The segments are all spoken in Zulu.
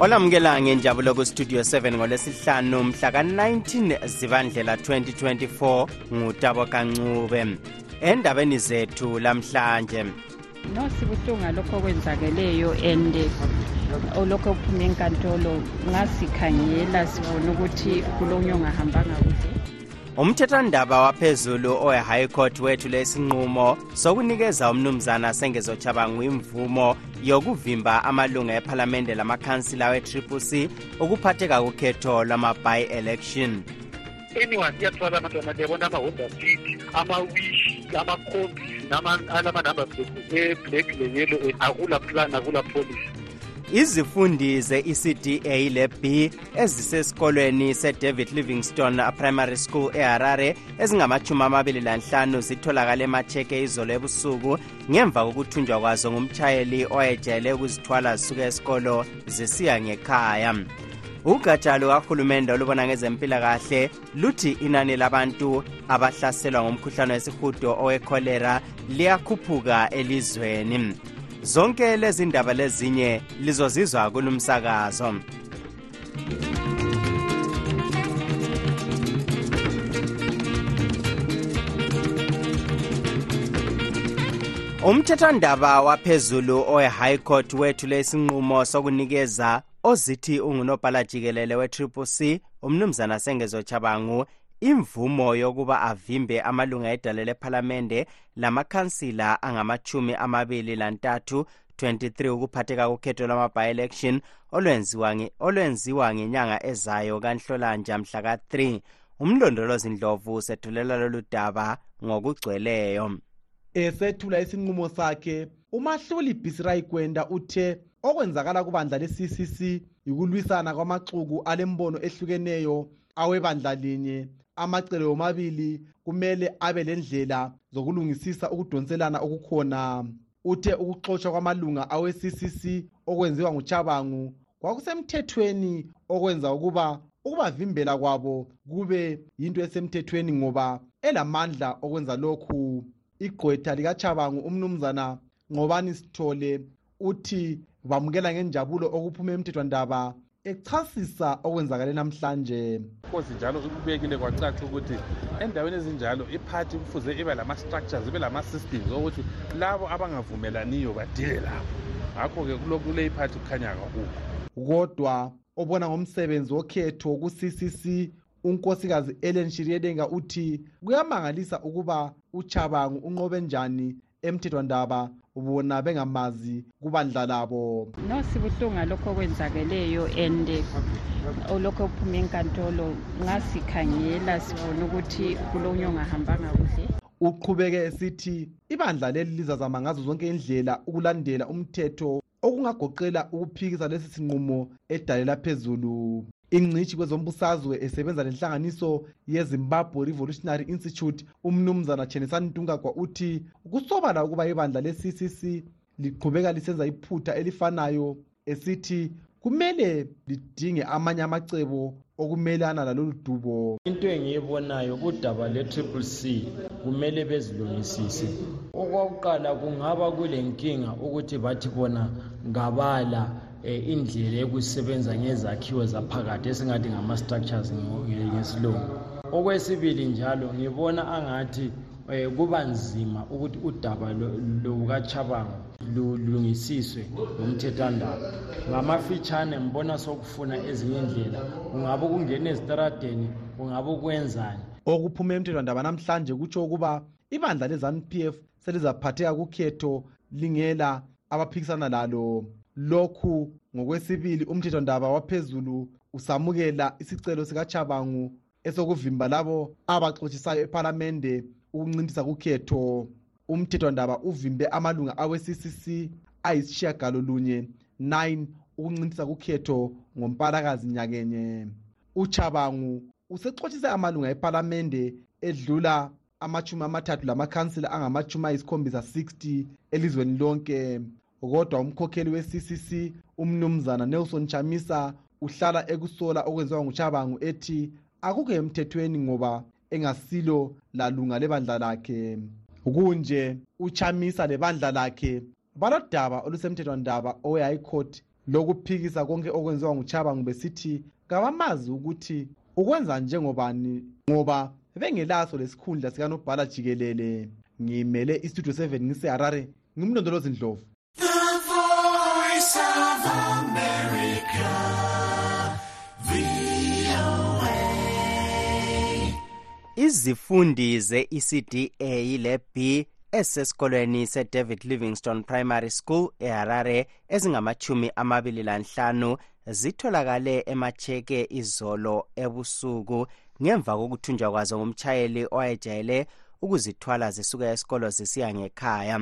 olamukela ngenjabulo kustudio 7 ngolwesihlanu mhla ka-19 zibandlela 2024 ngutabo kancube. Endabeni zethu lamhlanje. No sibuhlungu ngalokho okwenzakeleyo and olokho okuphuma enkantolo. Ngasikhangela sibona ukuthi kulonye ongahambanga kuhle umthethandaba waphezulu owe-high court wethu lesinqumo sokunikeza umnumzana sengezochabangu imvumo yokuvimba amalunga ephalamende lamakhansila we-triple c ukuphatheka kukhetho lwama-by-election. Anyone iyathwala abantwana bebona ama-honda fit ama-wish ama-combi alama-numbers e-black le-yellow akula plan akula policy izifundi ze-ecda le-b ezisesikolweni se-david livingstone primary school eharare ezingamachumi amabili lanhlanu zitholakale emacheke izolo ebusuku ngemva kokuthunjwa kwazo ngumtshayeli owayejayele ukuzithwala zisuka esikolo zisiya ngekhaya. Ugatsha lukahulumende olubona ngezempilakahle luthi inani labantu abahlaselwa ngumkhuhlane wesihudo owekholera liyakhuphuka elizweni. Zonke lezi ndaba lezinye lizozizwa kulumsakazo umthethandaba waphezulu owe-high court wethu lesinqumo sokunikeza ozithi ungunobhala jikelele we-triple c umnumzana sengezochabangu imvumo yokuba avimbe amalunga edale lephalamende lamakhansila angamachumi amabili lantathu 23 ukuphatheka kukhetho lwama-by-election olwenziwa ngenyanga ezayo kanhlolanja mhla ka-3 umlondolozi ndlovu usethulela lolu daba ngokugcweleyo. Esethula isinqumo sakhe umahluli bhisirai kwenda uthe okwenzakala kubandla le-ccc yikulwisana kwamaxuku alembono ehlukeneyo awebandla linye. Amacele womabili kumele abe lendlela zokulungisisa ukudonselana okukhona. Uthe ukuxotshwa kwamalunga awe-ccc okwenziwa nguchabangu kwakusemthethweni okwenza ukuba ukubavimbela kwabo kube yinto esemthethweni ngoba elamandla okwenza lokhu. Igqwetha likachabangu umnumzana ngobani sithole uthi bamukela ngenjabulo okuphuma emthethwandaba echasisa okwenzakale namhlanje. Inkosi njalo ikubekile kwacaca ukuthi endaweni ezinjalo iphathi kufuze ibe lama-structures ibe lama-systems okuthi labo abangavumelaniyo badile labo ngakho-ke kule iphathi kukhanya kakukho kodwa obona ngomsebenzi wokhetho ku-ccc unkosikazi ellen shiriedenga uthi kuyamangalisa ukuba uchabangu unqobe njani emthethwandaba bona bengamazi kubandla labo. No sibuhlungu ngalokho okwenzakeleyo and olokho okuphuma enkantolo ngasikhangela sibona ukuthi kulonye ongahambanga kuhle. Uqhubeke esithi ibandla leli lizazama ngazo zonke indlela ukulandela umthetho okungagoqela ukuphikisa lesi sinqumo edalela phezulu. Ingcitshi kwezombusazwe esebenza lenhlanganiso yezimbabwe revolutionary institute umnumzana chenisani ntungagwa uthi kusobala ukuba ibandla le-ccc liqhubeka lisenza iphutha elifanayo esithi kumele lidinge amanye amacebo okumelana lalolu dubo. Into engiyibonayo udaba le-triple c kumele bezilungisise. Okwakuqala kungaba kulenkinga ukuthi bathi bona ngabala indlela yokusebenza ngezakhiwo zaphakathi esingathi ngama-structures ngesilungu. Okwesibili njalo ngibona angathi eh, kuba nzima ukuthi udaba lukachabango lulungisiswe ngumthethwandaba ngamafitshane ngibona sokufuna ezinye indlela. Kungabe ukungena ezitaradeni kungabe ukwenzani okuphuma emthethwandaba namhlanje kutsho ukuba ibandla le-zanup f selizaphatheka kukhetho lingela abaphikisana lalo lokhu ngokwesibili umthethwandaba waphezulu usamukela isicelo sikachabangu esokuvimba labo abaxotshisayo ephalamende ukuncintisa kukhetho. Umthethwandaba uvimbe amalunga awe-ccc ayisishiyagalolunye 9 ukuncintisa kukhetho ngompalakazi nyakenye. Uchabangu usexotshise amalunga epalamende edlula amachumi amathathu lamakhansila angamachumi ayisikhombisa 60 elizweni lonke. Kodwa umkhokheli we-ccc umnumzana nelson chamisa uhlala ekusola okwenziwa nguchabangu ethi akukho emthethweni ngoba engasilo lalunga lebandla lakhe. Kunje uchamisa lebandla lakhe balodaba olusemthethwandaba owe-high court lokuphikisa konke okwenziwa nguchabangu besithi kabamazi ukuthi ukwenza njengobani ngoba bengelaso lesikhundla sikanobhala jikelele. Ngimele istudio 7 ngiseharare ngimlondolozi ndlovu. Izifundi ze-ecda le-b esesikolweni se-david livingstone primary school eharare ezingamachumi amabili lanhlanu zitholakale emacheke izolo ebusuku. Ngemva kokuthunjwa kwazo ngumtshayeli owayejayele ukuzithwala zisuka esikolo zisiya ngekhaya.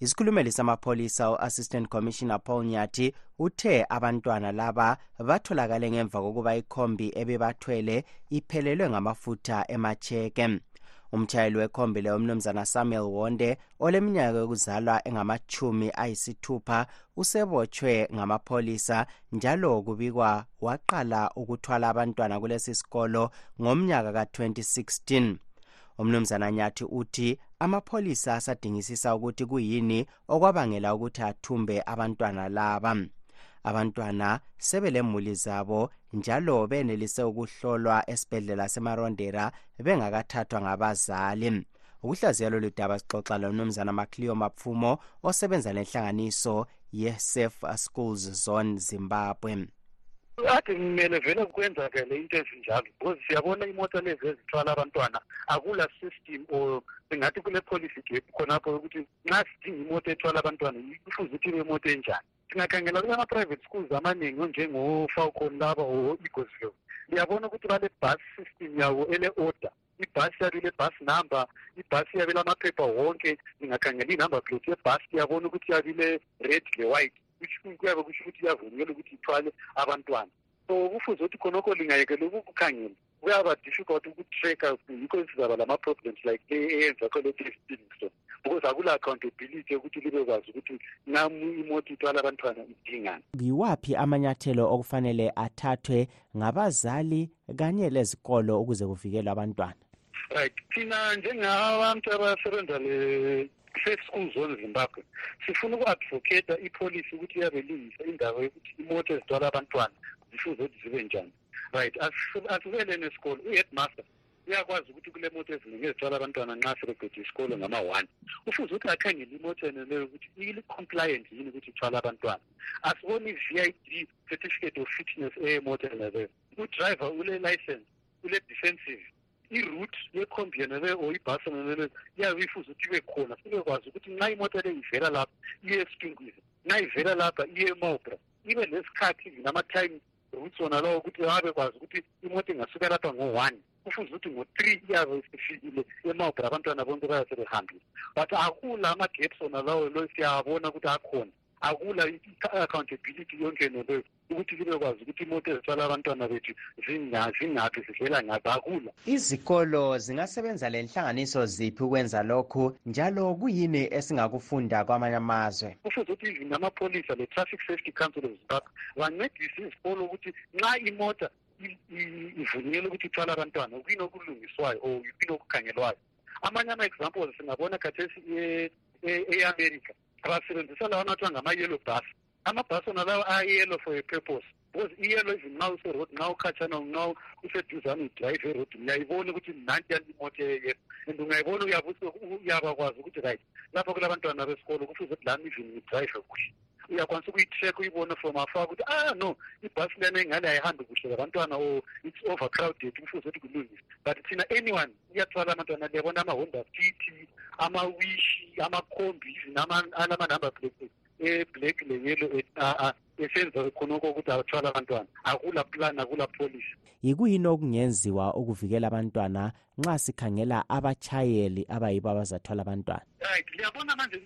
Isikhulumeli samapholisa u-assistant commissioner paul nyathi uthe abantwana laba batholakale ngemva kokuba ikhombi ebebathwele iphelelwe ngamafutha emacheke umtshayeli wekhombi leyo umnumzana samuel wonde oleminyaka yokuzalwa engamachumi ayisithupha usebotshwe ngamapholisa njalo kubikwa waqala ukuthwala abantwana kulesi sikolo ngomnyaka ka-2016 umnumzana nyathi uthi amapholisa asadingisisa ukuthi kuyini okwabangela ukuthi athumbe abantwana laba. Abantwana sebelemuli zabo njalo benelise ukuhlolwa esibhedlela semarondera bengakathathwa ngabazali. Ukuhlaziya lolu daba sixoxa lomnumzana macleo mapfumo osebenza lenhlanganiso ye-safe schools zone zimbabwe. Ade kumele vele kwenzakele into ezinjalo because siyabona imoto lezi ezithwala abantwana akula system or singathi kule policy gap khonapho yokuthi nxa sidinga imoto ethwala abantwana kufuze ukuthi ibe imoto enjani. Singakhangela kule ma-private schools amaningi onjengo-falcon laba or eaglesville liyabona ukuthi bale-bus system yabo ele-order. Ibhasi yabe ile-bus number ibhasi yabe lamaphepha wonke. Ningakhangela i-number plate yebhasi iyabona ukuthi yabe ile-red le-white kuyabe kusho ukuthi iyavunyelwa ukuthi ithwale abantwana. So kufuze ukuthi khonokho lingayekela ukukukhangela kuyaba difficult ukutracker yikho sizaba lama-problems like le eyenza khole livingstone because akula accountability yokuthi libe kwazi ukuthi namu imoto ithwala abantwana idingani. Yiwaphi amanyathelo okufanele athathwe ngabazali kanye lezikolo ukuze kuvikelwe abantwana? Right. Thina njengabantu abasebenza school zone zimbabwe. Sifuna uku-advocata ipolicy ukuthi iyabelungisa indaba yokuthi imoto ezithwala abantwana zifuze ukuthi zibe njani. Right asibele nesikolo. U-headmaster uyakwazi ukuthi kule moto eziningi ezithwala abantwana nxa sebeqede isikolo ngama-one ufuze ukuthi akhangele imoto yeneleyo ukuthi ili-compliant yini ukuthi ithwala abantwana. Asiboni i-v i d certificate of fitness eyemoto yeneleyo udriver ule-license ule-defensive iroute yekhombi yeneleyo or ibhasi yeneleyo iyabe ifuze ukuthi ibe khona sibekwazi ukuthi nxa imoto le ivela lapha iye esitungwini nxa ivela lapha iye emobra ibe lesikhathi nama-time routes wona lawo ukuthi abekwazi ukuthi imoto ingasuka lapha ngo-one kufuze ukuthi ngo-three iyabe isifikile emobra abantwana bonke bayasebehambile but akula ama-gaps wona lawo lo siyabona ukuthi akhona akula i-accountability yonke neleyo ukuthi libekwazi ukuthi imoto ezithwala abantwana bethu zingaphi zivela ngaphi? Akula. Izikolo zingasebenza lenhlanganiso ziphi ukwenza lokhu? Njalo kuyini esingakufunda kwamanye amazwe? Kufuze ukuthi even amapholisa le-traffic safety council of zimbabwe bancedise izikolo ukuthi nxa imota ivunyelwe ukuthi ithwala abantwana kuyini okulungiswayo or yini okukhangelwayo amanye ama-examples singabona khathesi e-america basebenzisa lawo anathiwa ngama-yellow bus amabhasi ona lawo ayellow for a purpose. Because iyellow even nxa userod nxa ukhatshana nxa useduzane udrayive erodi uyayibona ukuthi nanti yali imoto eyeyelo and ungayibona uyabakwazi ukuthi right lapho kulabantwana besikolo kufuze ukuthi lami even ngidrayive kuhle. Uyakwanisa ukuyi-track uyibone from afar ukuthi ah no ibhasi lena engane ayihambi kuhle labantwana or it's overcrowded kufuze ukuthi kulungise but thina anyone iyathwala abantwana liyabona ama-honda city amawishi amakhombi even alama-number plates e-black le-yellow esenza khonokho ukuthi athwala abantwana. Akula plan akula policy. Yikuyini okungenziwa ukuvikela abantwana nxa sikhangela abatshayeli abayibo abazathwala abantwana? Right liyabona manje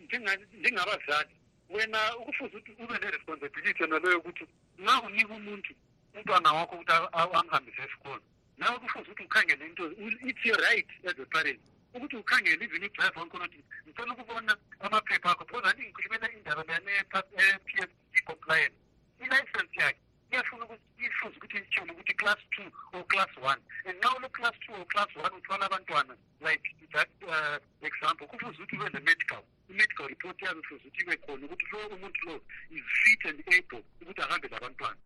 njengabazali wena ukufuze ukuthi ube ne-responsibility naleyo ukuthi nxa unika umuntu umntwana wakho ukuthi amhambise esikolo nawe kufuze ukuthi ukhangele into it's your right as a parent. Ukuthi ukhangele even i-drive wankhona ukuthi ngicela ukubona amaphepha akho because anti ngikhulumela indaba leyane-p f c compliance i-license yakhe iyafuna ukuthi ifuze ukuthi itshele ukuthi class two or class one. And now lo class two or class one uthwala abantwana like that uh, example kufuze ukuthi ube ne-medical. I-medical report yazo kufuze ukuthi ibe khona ukuthi lo umuntu lo is fit and able ukuthi ahambe labantwana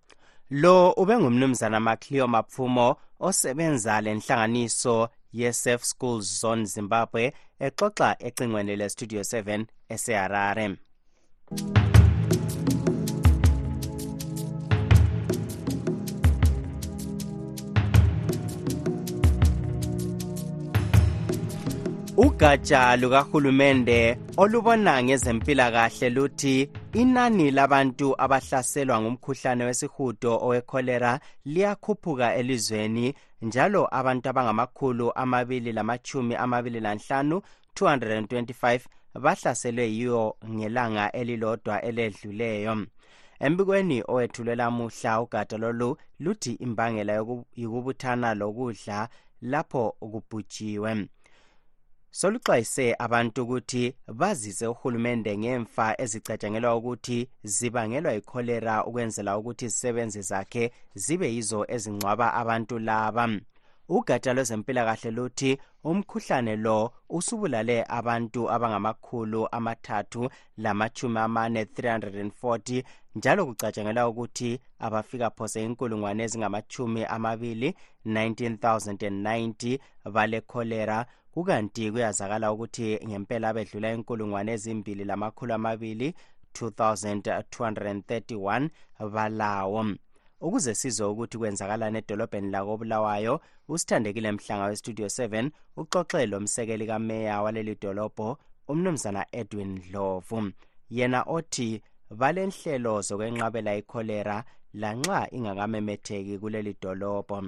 lo ubengumnumzana macleo mapfumo osebenza lenhlanganiso ye-safe schools zone zimbabwe exoxa ecingweni le-studio 7 eseharare ugatsha lukahulumende olubona ngezempilakahle luthi inani labantu abahlaselwa ngumkhuhlane wesihudo owekholera liyakhuphuka elizweni njalo abantu abangamakhulu amabili lamatshumi amabili lanhlanu 225 bahlaselwe yiyo ngelanga elilodwa eledluleyo. Embikweni owethulwe lamuhla ugada lolu luthi imbangela yikubuthana lokudla lapho kubhujiwe. Soluxwayise abantu ukuthi bazise uhulumende ngemfa ezicatshangelwa ukuthi zibangelwa yikholera ukwenzela ukuthi izisebenzi zakhe zibe yizo ezingcwaba abantu laba. Ugatsha lwezempilakahle luthi umkhuhlane lo usubulale abantu abangamakhulu amathathu lamachumi amane 340 njalo kucatshangelwa ukuthi abafika phose inkulungwane ezingamachumi amabili 19090 balekholera kukanti kuyazakala ukuthi ngempela bedlula inkulungwane ezimbili lamakhulu amabili 2231 balawo. Ukuze sizwe ukuthi kwenzakalani edolobheni lakobulawayo usithandekile mhlanga westudio 7 uxoxe lomsekeli kameya waleli dolobho umnumzana edwin dlovu yena othi balenhlelo zokwenqabela ikholera lanxa ingakamemetheki kuleli dolobho.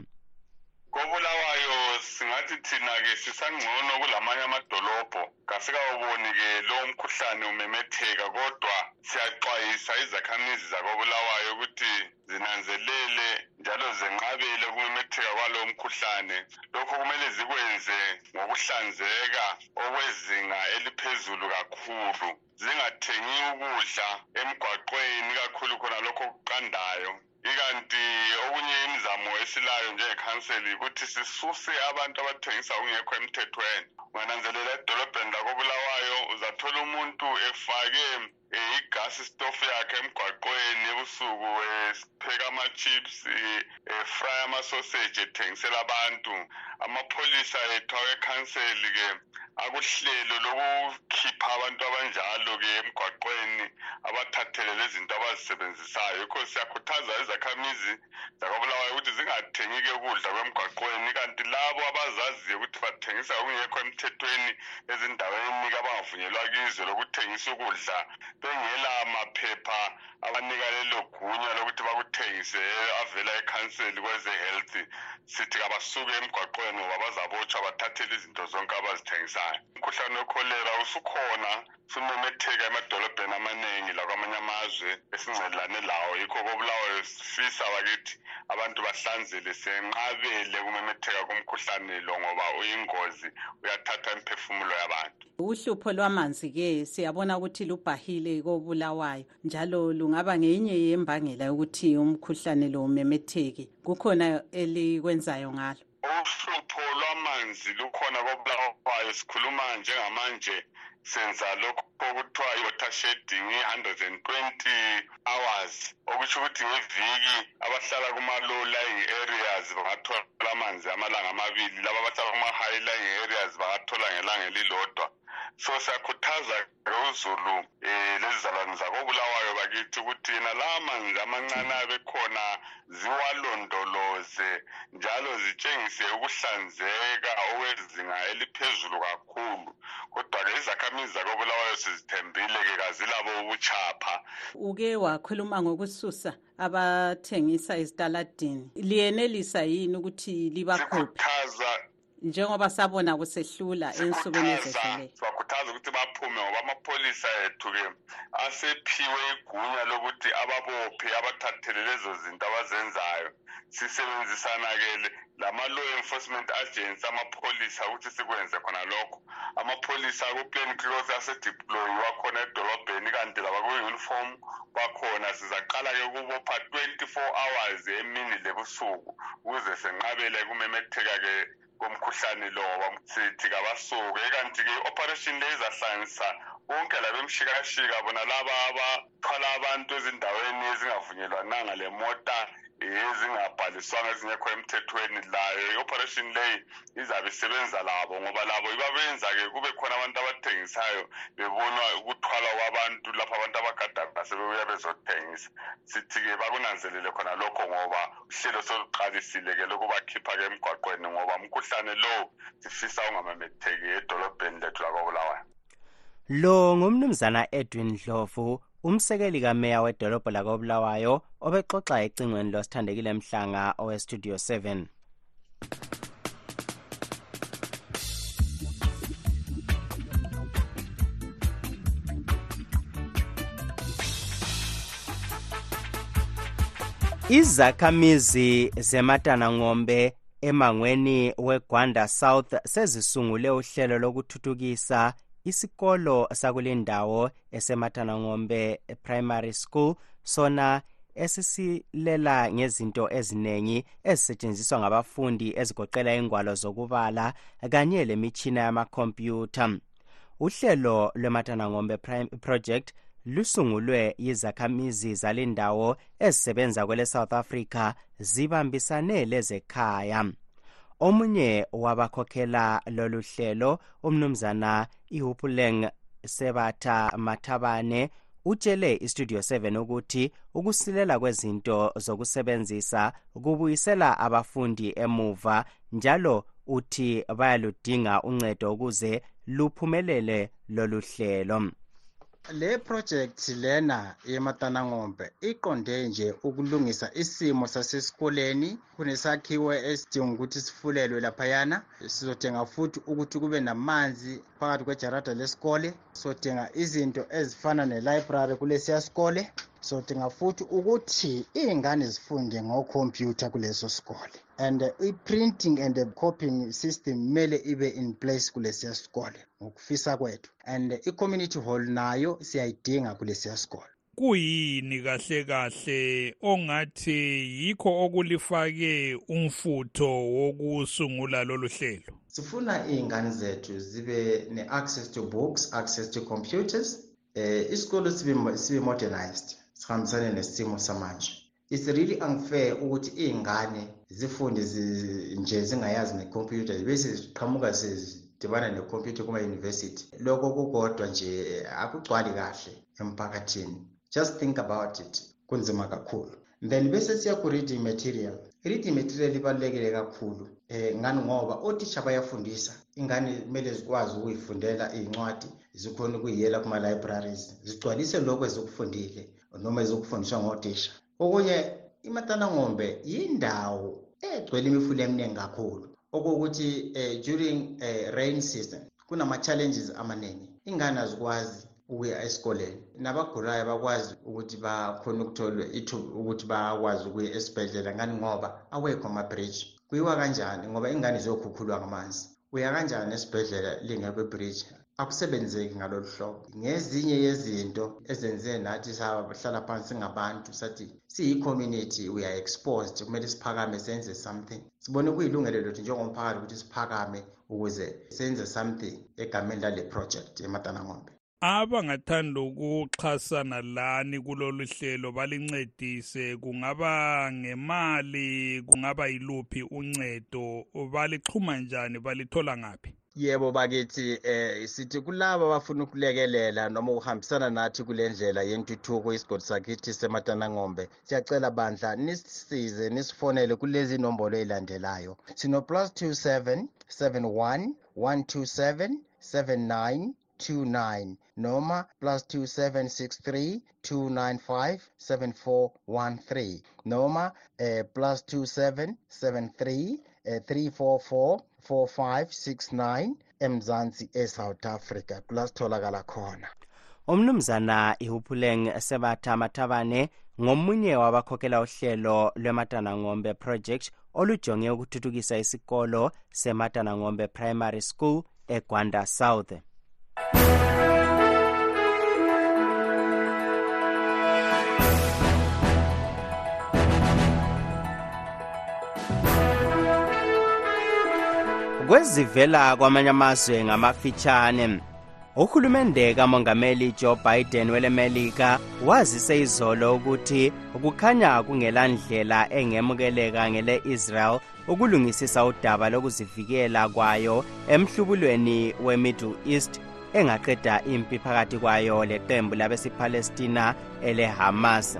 Singathi thina-ke sisangcono kulamanye amadolobho. Kasikawuboni-ke lowo mkhuhlane umemetheka kodwa siyaxwayisa izakhamizi zakobulawayo ukuthi zinanzelele njalo zenqabele ukumemetheka kwalowo mkhuhlane. Lokho kumele zikwenze ngokuhlanzeka okwezinga eliphezulu kakhulu. Zingathengi ukudla emgwaqweni kakhulu khona lokho okuqandayo. Ikanti okunye imizamo esilayo njengekhanseli ukuthi sisuse abantu abathengisa okungekho emthethweni. Ungananzelela edolobheni lakobulawayo uzathola umuntu efake um igasi stofu yakhe emgwaqweni ebusuku epheka ama-chips efrya amasoseji ethengisela abantu. Amapholisa ethu awekhanseli-ke akuhlelo lokukhipha abantu abanjalo-ke emgwaqweni abathathele lezinto abazisebenzisayo yikho siyakhuthaza izakhamizi zakobulawayo ukuthi zingathengi-ke ukudla kwemgwaqweni kanti labo abazaziyo ukuthi bathengisa okungekho emthethweni ezindaweni abangavunyelwa kizo lokuthengisa ukudla bengela maphepha abanika lelo gunya lokuthi bakuthengise avela ekhanseli kweze-health. Sithi kabasuke emgwaqweni ngoba bazabotshwa bathathele izinto zonke abazithengisayo. Umkhuhlane wekholera usukhona sumemetheka emadolobheni amaningi lakwamanye amazwe esingcelelane lawo. Yikho kobulawayo sifisa bakithi abantu bahlanzele senqabele kumemetheka kumkhuhlane lo ngoba uyingozi uyathatha imphefumulo yabantu. Uhlupho lwamanzi-ke siyabona ukuthi lubhahile kobulawayo njalo lungaba ngeyinye yembangela yokuthi umkhuhlane lo umemetheke. Kukhona elikwenzayo ngalo uhlupho lwamanzi lukhona kobulawayo. Sikhuluma njengamanje senza lokho okuthiwa i-water shedding i-hundred and twenty hours. Okusho ukuthi ngeviki abahlala kuma-low lying areas bangathola amanzi amalanga amabili. Laba abahlala kuma-high lying areas bangathola ngelanga elilodwa so siyakhuthaza uzulu um lezi zalwane zakobulawayo bakithi ukuthi yena la manzi amancane abekhona ziwalondoloze njalo zitshengise ukuhlanzeka okwezinga eliphezulu kakhulu. Kodwa-ke izakhamizi zakobulawayo sizithembile-ke kazilabo ubuchapha. Uke wakhuluma ngokususa abathengisa ezitaladini. Liyenelisa yini ukuthi libakhuphe? Njengoba sabona kusehlula ensukwini ezedluleyo sibakhuthaza ukuthi baphume ngoba amapholisa ethu-ke asephiwe igunya lokuthi ababophe abathathele lezo zinto abazenzayo. Sisebenzisana-ke lama-law enforcement agents amapholisa ukuthi sikwenze khona lokho. Amapholisa ku-plan cloth asedeployiwa khona edolobheni kanti labakwi-uniform bakhona. Sizaqala-ke ukubopha 24 hours emini lebusuku ukuze senqabele kumemetheka-ke komkhuhlane lo sithi kabasuke. Kanti-ke i-operation le izahlanganisa bonke labemshikashika bona laba abathwala abantu ezindaweni ezingavunyelwananga le mota ezingabhaliswanga ezingekho emthethweni layo i-operation leyi izabe isebenza labo ngoba labo ibabenza-ke kube khona abantu abathengisayo bebona ukuthwala kwabantu lapho abantu abagadaga sebebuya bezothengisa. Sithi-ke bakunanzelele khona lokho ngoba uhlelo soluqalisile-ke lokubakhipha-ke emgwaqweni ngoba umkhuhlane lowo sifisa ungamemetheki edolobheni lethu lakobulawayo lo ngumnumzana edwin dlovu umsekeli kameya wedolobho lakobulawayo obexoxa ecingweni losithandekile mhlanga owestudio 7 izakhamizi zematanangombe emangweni wegwanda south sezisungule uhlelo lokuthuthukisa isikolo sakulendawo esematanangombe primary school sona esisilela ngezinto eziningi ezisetshenziswa ngabafundi ezigoqela ingwalo zokubala kanye lemitshina yamakhompyutha. Uhlelo lwematanangombe project lusungulwe yizakhamizi zalendawo ezisebenza kwele south africa zibambisane lezekhaya. Omunye wabakhokhela lolu hlelo umnumzana ihupuleng sebatha mathabane utshele istudio 7 ukuthi ukusilela kwezinto zokusebenzisa kubuyisela abafundi emuva njalo uthi bayaludinga uncedo ukuze luphumelele lolu hlelo. Le project lena yematanangombe iqonde nje ukulungisa isimo sasesikoleni. Kunesakhiwo esidinga ukuthi sifulelwe laphayana. Sizodinga futhi ukuthi kube namanzi phakathi kwejarada lesikole. Sizodinga izinto ezifana nelibrary kulesiya sikole. Sizodinga futhi ukuthi iy'ngane zifunde ngokhompyutha kuleso sikole. And i-printing and the copying system kumele ibe in place kulesiya sikole ngokufisa kwethu. And i-community hall nayo siyayidinga kulesiya sikole. Kuyini kahle kahle ongathi yikho okulifake umfutho wokusungula lolu hlelo? Sifuna iy'ngane zethu zibe ne-access to books access to computers um isikolo sibe, modernized sihambisane nesimo samanje. It's really unfair ukuthi iy'ngane zifunde nje zingayazi ngekhompyutha bese ziqhamuka sezidibana nekhompyutha kuma-yunivesithi lokho kukodwa nje akugcwali kahle emphakathini. Just think about it kunzima kakhulu. Then bese siya ku-reading material i-reading material ibalulekile kakhulu um ngani? Ngoba othisha bayafundisa ingane kumele zikwazi ukuyifundela iy'ncwadi zikhona ukuyiyela kuma-libraries zigcwalise lokho ezikufundile noma ezokufundiswa ngotisha okunye imatanangombe yindawo egcwele imifula eminingi kakhulu. Okokuthi um during uh, rain season kunama-challenges amaningi ingane azikwazi ukuya esikoleni. Nabagulayo bakwazi ukuthi bakhona ukuthola ithuba ukuthi bakwazi ukuya esibhedlela ngani ngoba awekho ama-bridge kuyiwa kanjani ngoba ingane ziyokhukhulwa ngamanzi. Uya kanjani esibhedlela lingekho ibridge akusebenzeki ngalolu hlobo. Ngezinye yezinto ezenze nathi sahlala phansi ngabantu sathi siyi-community we are exposed kumele siphakame senze something. Sibone kuyilungelo lethu njengomphakathi ukuthi siphakame ukuze senze something egameni lale project ematanangombe abangathanda ukuxhasana lani kulolu hlelo balincedise kungaba ngemali kungaba yiluphi uncedo balixhuma njani balithola ngaphi? Yebo bakithi eh sithi kulabo abafuna ukulekelela noma ukuhambisana nathi kule ndlela yentuthuko isigodi sakithi sematanangombe siyacela bandla nisisize nisifonele kulezi nombolo ezilandelayo sino plus 27 71 127 79 29 noma plus 2763 295 7413 noma eh, plus 2773 eh, 344 4569 emzansi eSouth Africa kulasitholakala khona. Umnumzana ihuphuleng sebatha mathabane ngomunye wabakhokhela uhlelo lwematana-ngombe project olujonge ukuthuthukisa isikolo sematana-ngombe primary school egwanda south kwezivela kwamanye amazwe ngamafitshane uhulumende kamongameli joe biden welemelika wazise izolo ukuthi kukhanya kungelandlela engemukeleka ngele-israel ukulungisisa udaba lokuzivikela kwayo emhlubulweni we-middle east engaqeda impi phakathi kwayo leqembu labesiphalestina elehamas.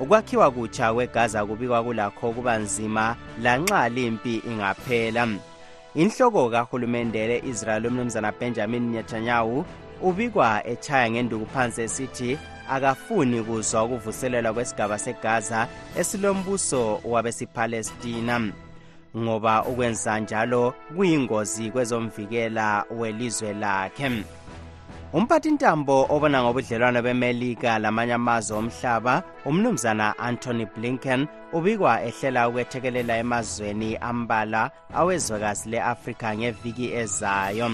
Ukwakhiwa kutsha kwegaza kubikwa kulakho kuba nzima lanxa limpi ingaphela. Inhloko kahulumende le-israel umnumzana benjamin netanyahu ubikwa echaya ngenduku phansi esithi akafuni kuzwa ukuvuselelwa kwesigaba segaza esilombuso wabesiphalestina ngoba ukwenza njalo kuyingozi kwezomvikela welizwe lakhe. Umphathintambo obona ngobudlelwano bemelika lamanye amazwe omhlaba umnumzana anthony blinken ubikwa ehlela ukwethekelela emazweni ambala awezwekazi le-afrika ngeviki ezayo.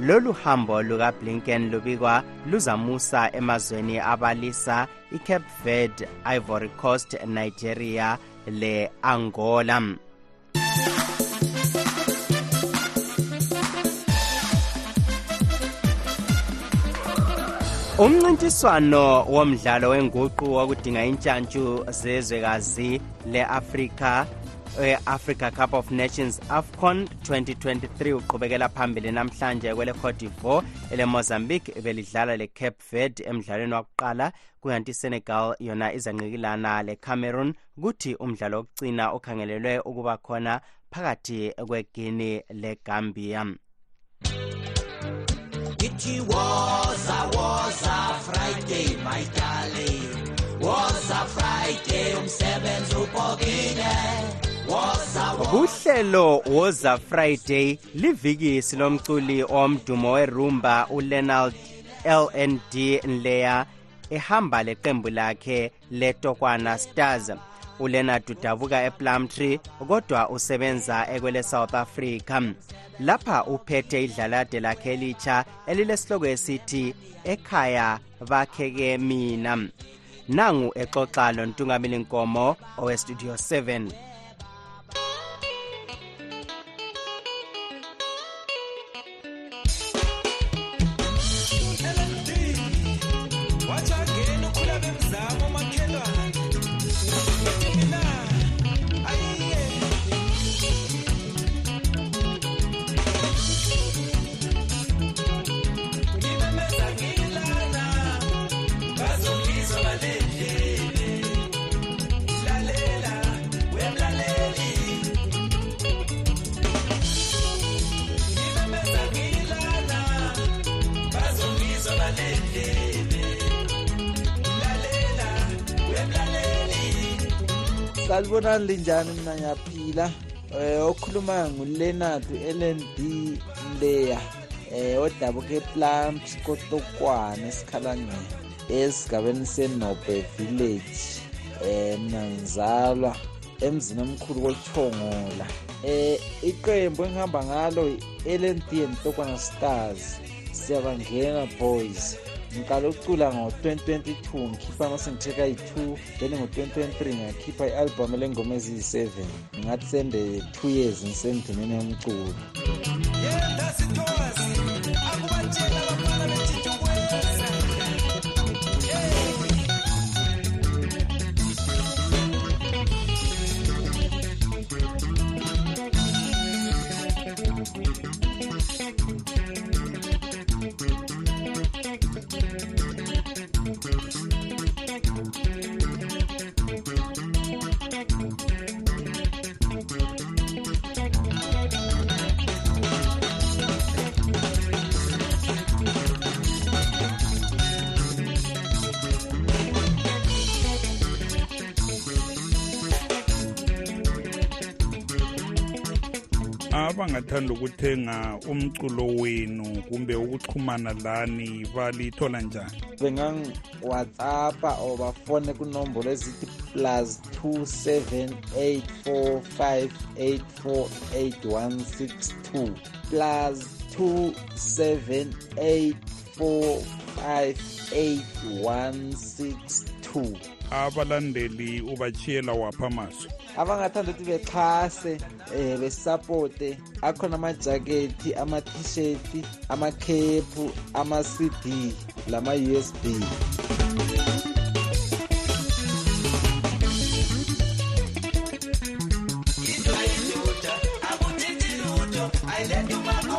Lolu hambo lukablinken lubikwa luzamusa emazweni abalisa icape verde ivory coast nigeria le-angola. Umncintiswano womdlalo wenguqu wokudinga intshantshu zezwekazi le-afrika e-africa cup of nations afcon 2023 uqhubekela phambili namhlanje kwele-cote divoire ele-mozambique belidlala le-cape verde emdlalweni wakuqala kukanti isenegal yona izanqikilana le-cameroon kuthi umdlalo wokucina okhangelelwe ukuba khona phakathi kwegini legambia It was a was a Friday my darling. Was a Friday umsebenzi upokile. kuhlelo woza friday livikisi lomculi omdumo werumba ulenald lnd nleya ehamba leqembu lakhe letokwana stars uleonard udabuka eplumtree kodwa usebenza ekwele south africa. Lapha uphethe idlalade lakhe elitsha elilesihloko esithi ekhaya bakheke mina. Nangu exoxa lontungameli nkomo owestudio 7 salibonani linjani mina ngiyaphila? Eh okhuluma nguLeonard LND Leya eh odabuke Plums kotokwane esikhalangeni esigabeni senobe village. Eh mina ngizalwa emzini omkhulu kochongola eh iqembu engihamba ngalo i-LND and Tokwana Stars. Siyabangena boys. Ngiqala ukucula ngo-2022 ngikhipha amasengitheka ayi-2 then ngo-2023 ngakhipha i-albhamu elengoma eziyi-7 ngingathi sende 2 years ngisendimeni yomculo abangathanda ukuthenga umculo wenu kumbe ukuxhumana lani balithola njani? Bengangi-whatsappa or bafone kunombolo ezithi plus 278458486162 plus 2784586162 abalandeli ubachiyela wapha amazwi abangathanda ukuthi bexhase eh, um besisapote akhona amajakethi ama-tisheti amakhephu ama-cd lama-u s b. I let you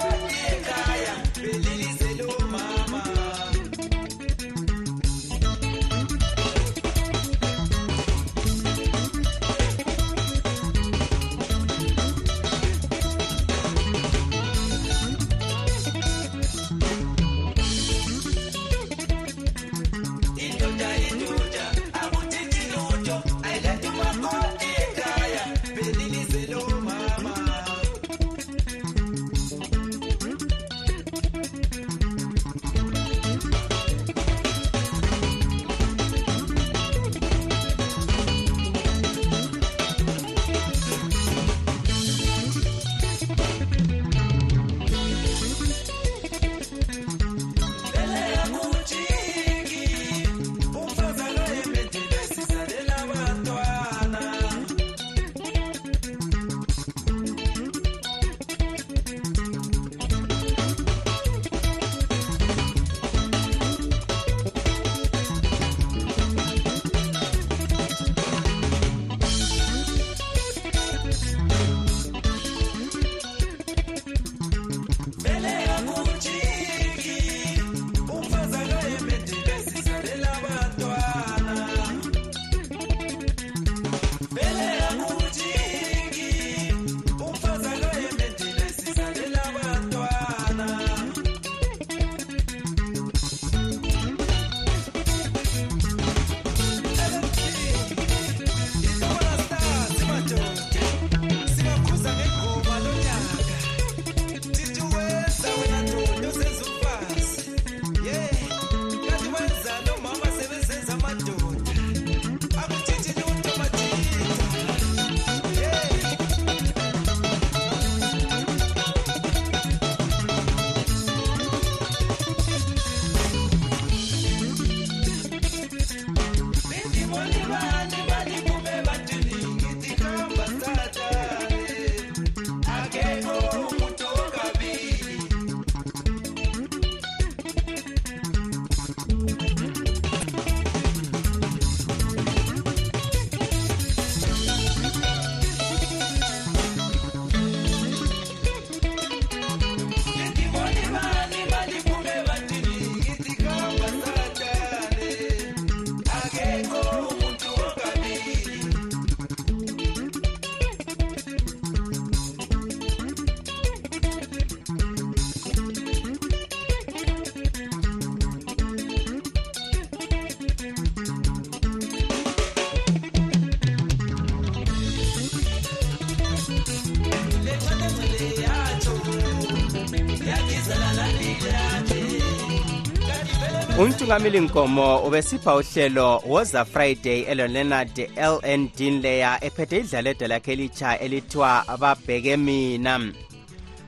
untungameli nkomo ubesipha uhlelo woza friday elonleonard ln dinleya ephethe idlaledo lakhe elitsha elithiwa babheke mina.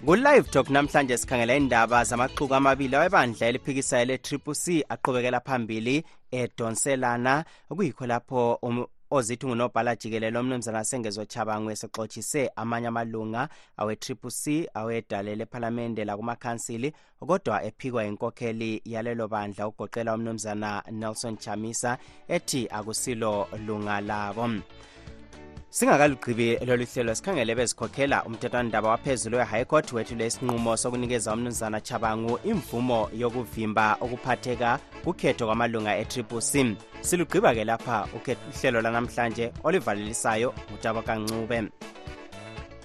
Ku-live talk namhlanje sikhangela indaba zamaxuku amabili awebandla eliphikisayo le-triple c aqhubekela phambili edonselana. Kuyikho lapho um, ozithi ngunobhala jikelelo umnumzana sengezo chabangwe sexotshise amanye amalunga awe-triple c awedale lephalamende lakumakhansili kodwa ephikwa inkokheli yalelo bandla ugoqela umnumzana nelson chamisa ethi akusilo lunga labo. Singakalugqibi lolu hlelo sikhangele bezikhokhela umthethwandaba waphezulu we-high court. Wethule isinqumo sokunikeza umnumzana chabangu imvumo yokuvimba ukuphatheka kukhetho kwamalunga e-triple c. Silugqiba-ke lapha uhlelo lanamhlanje olivalelisayo ngutabokancube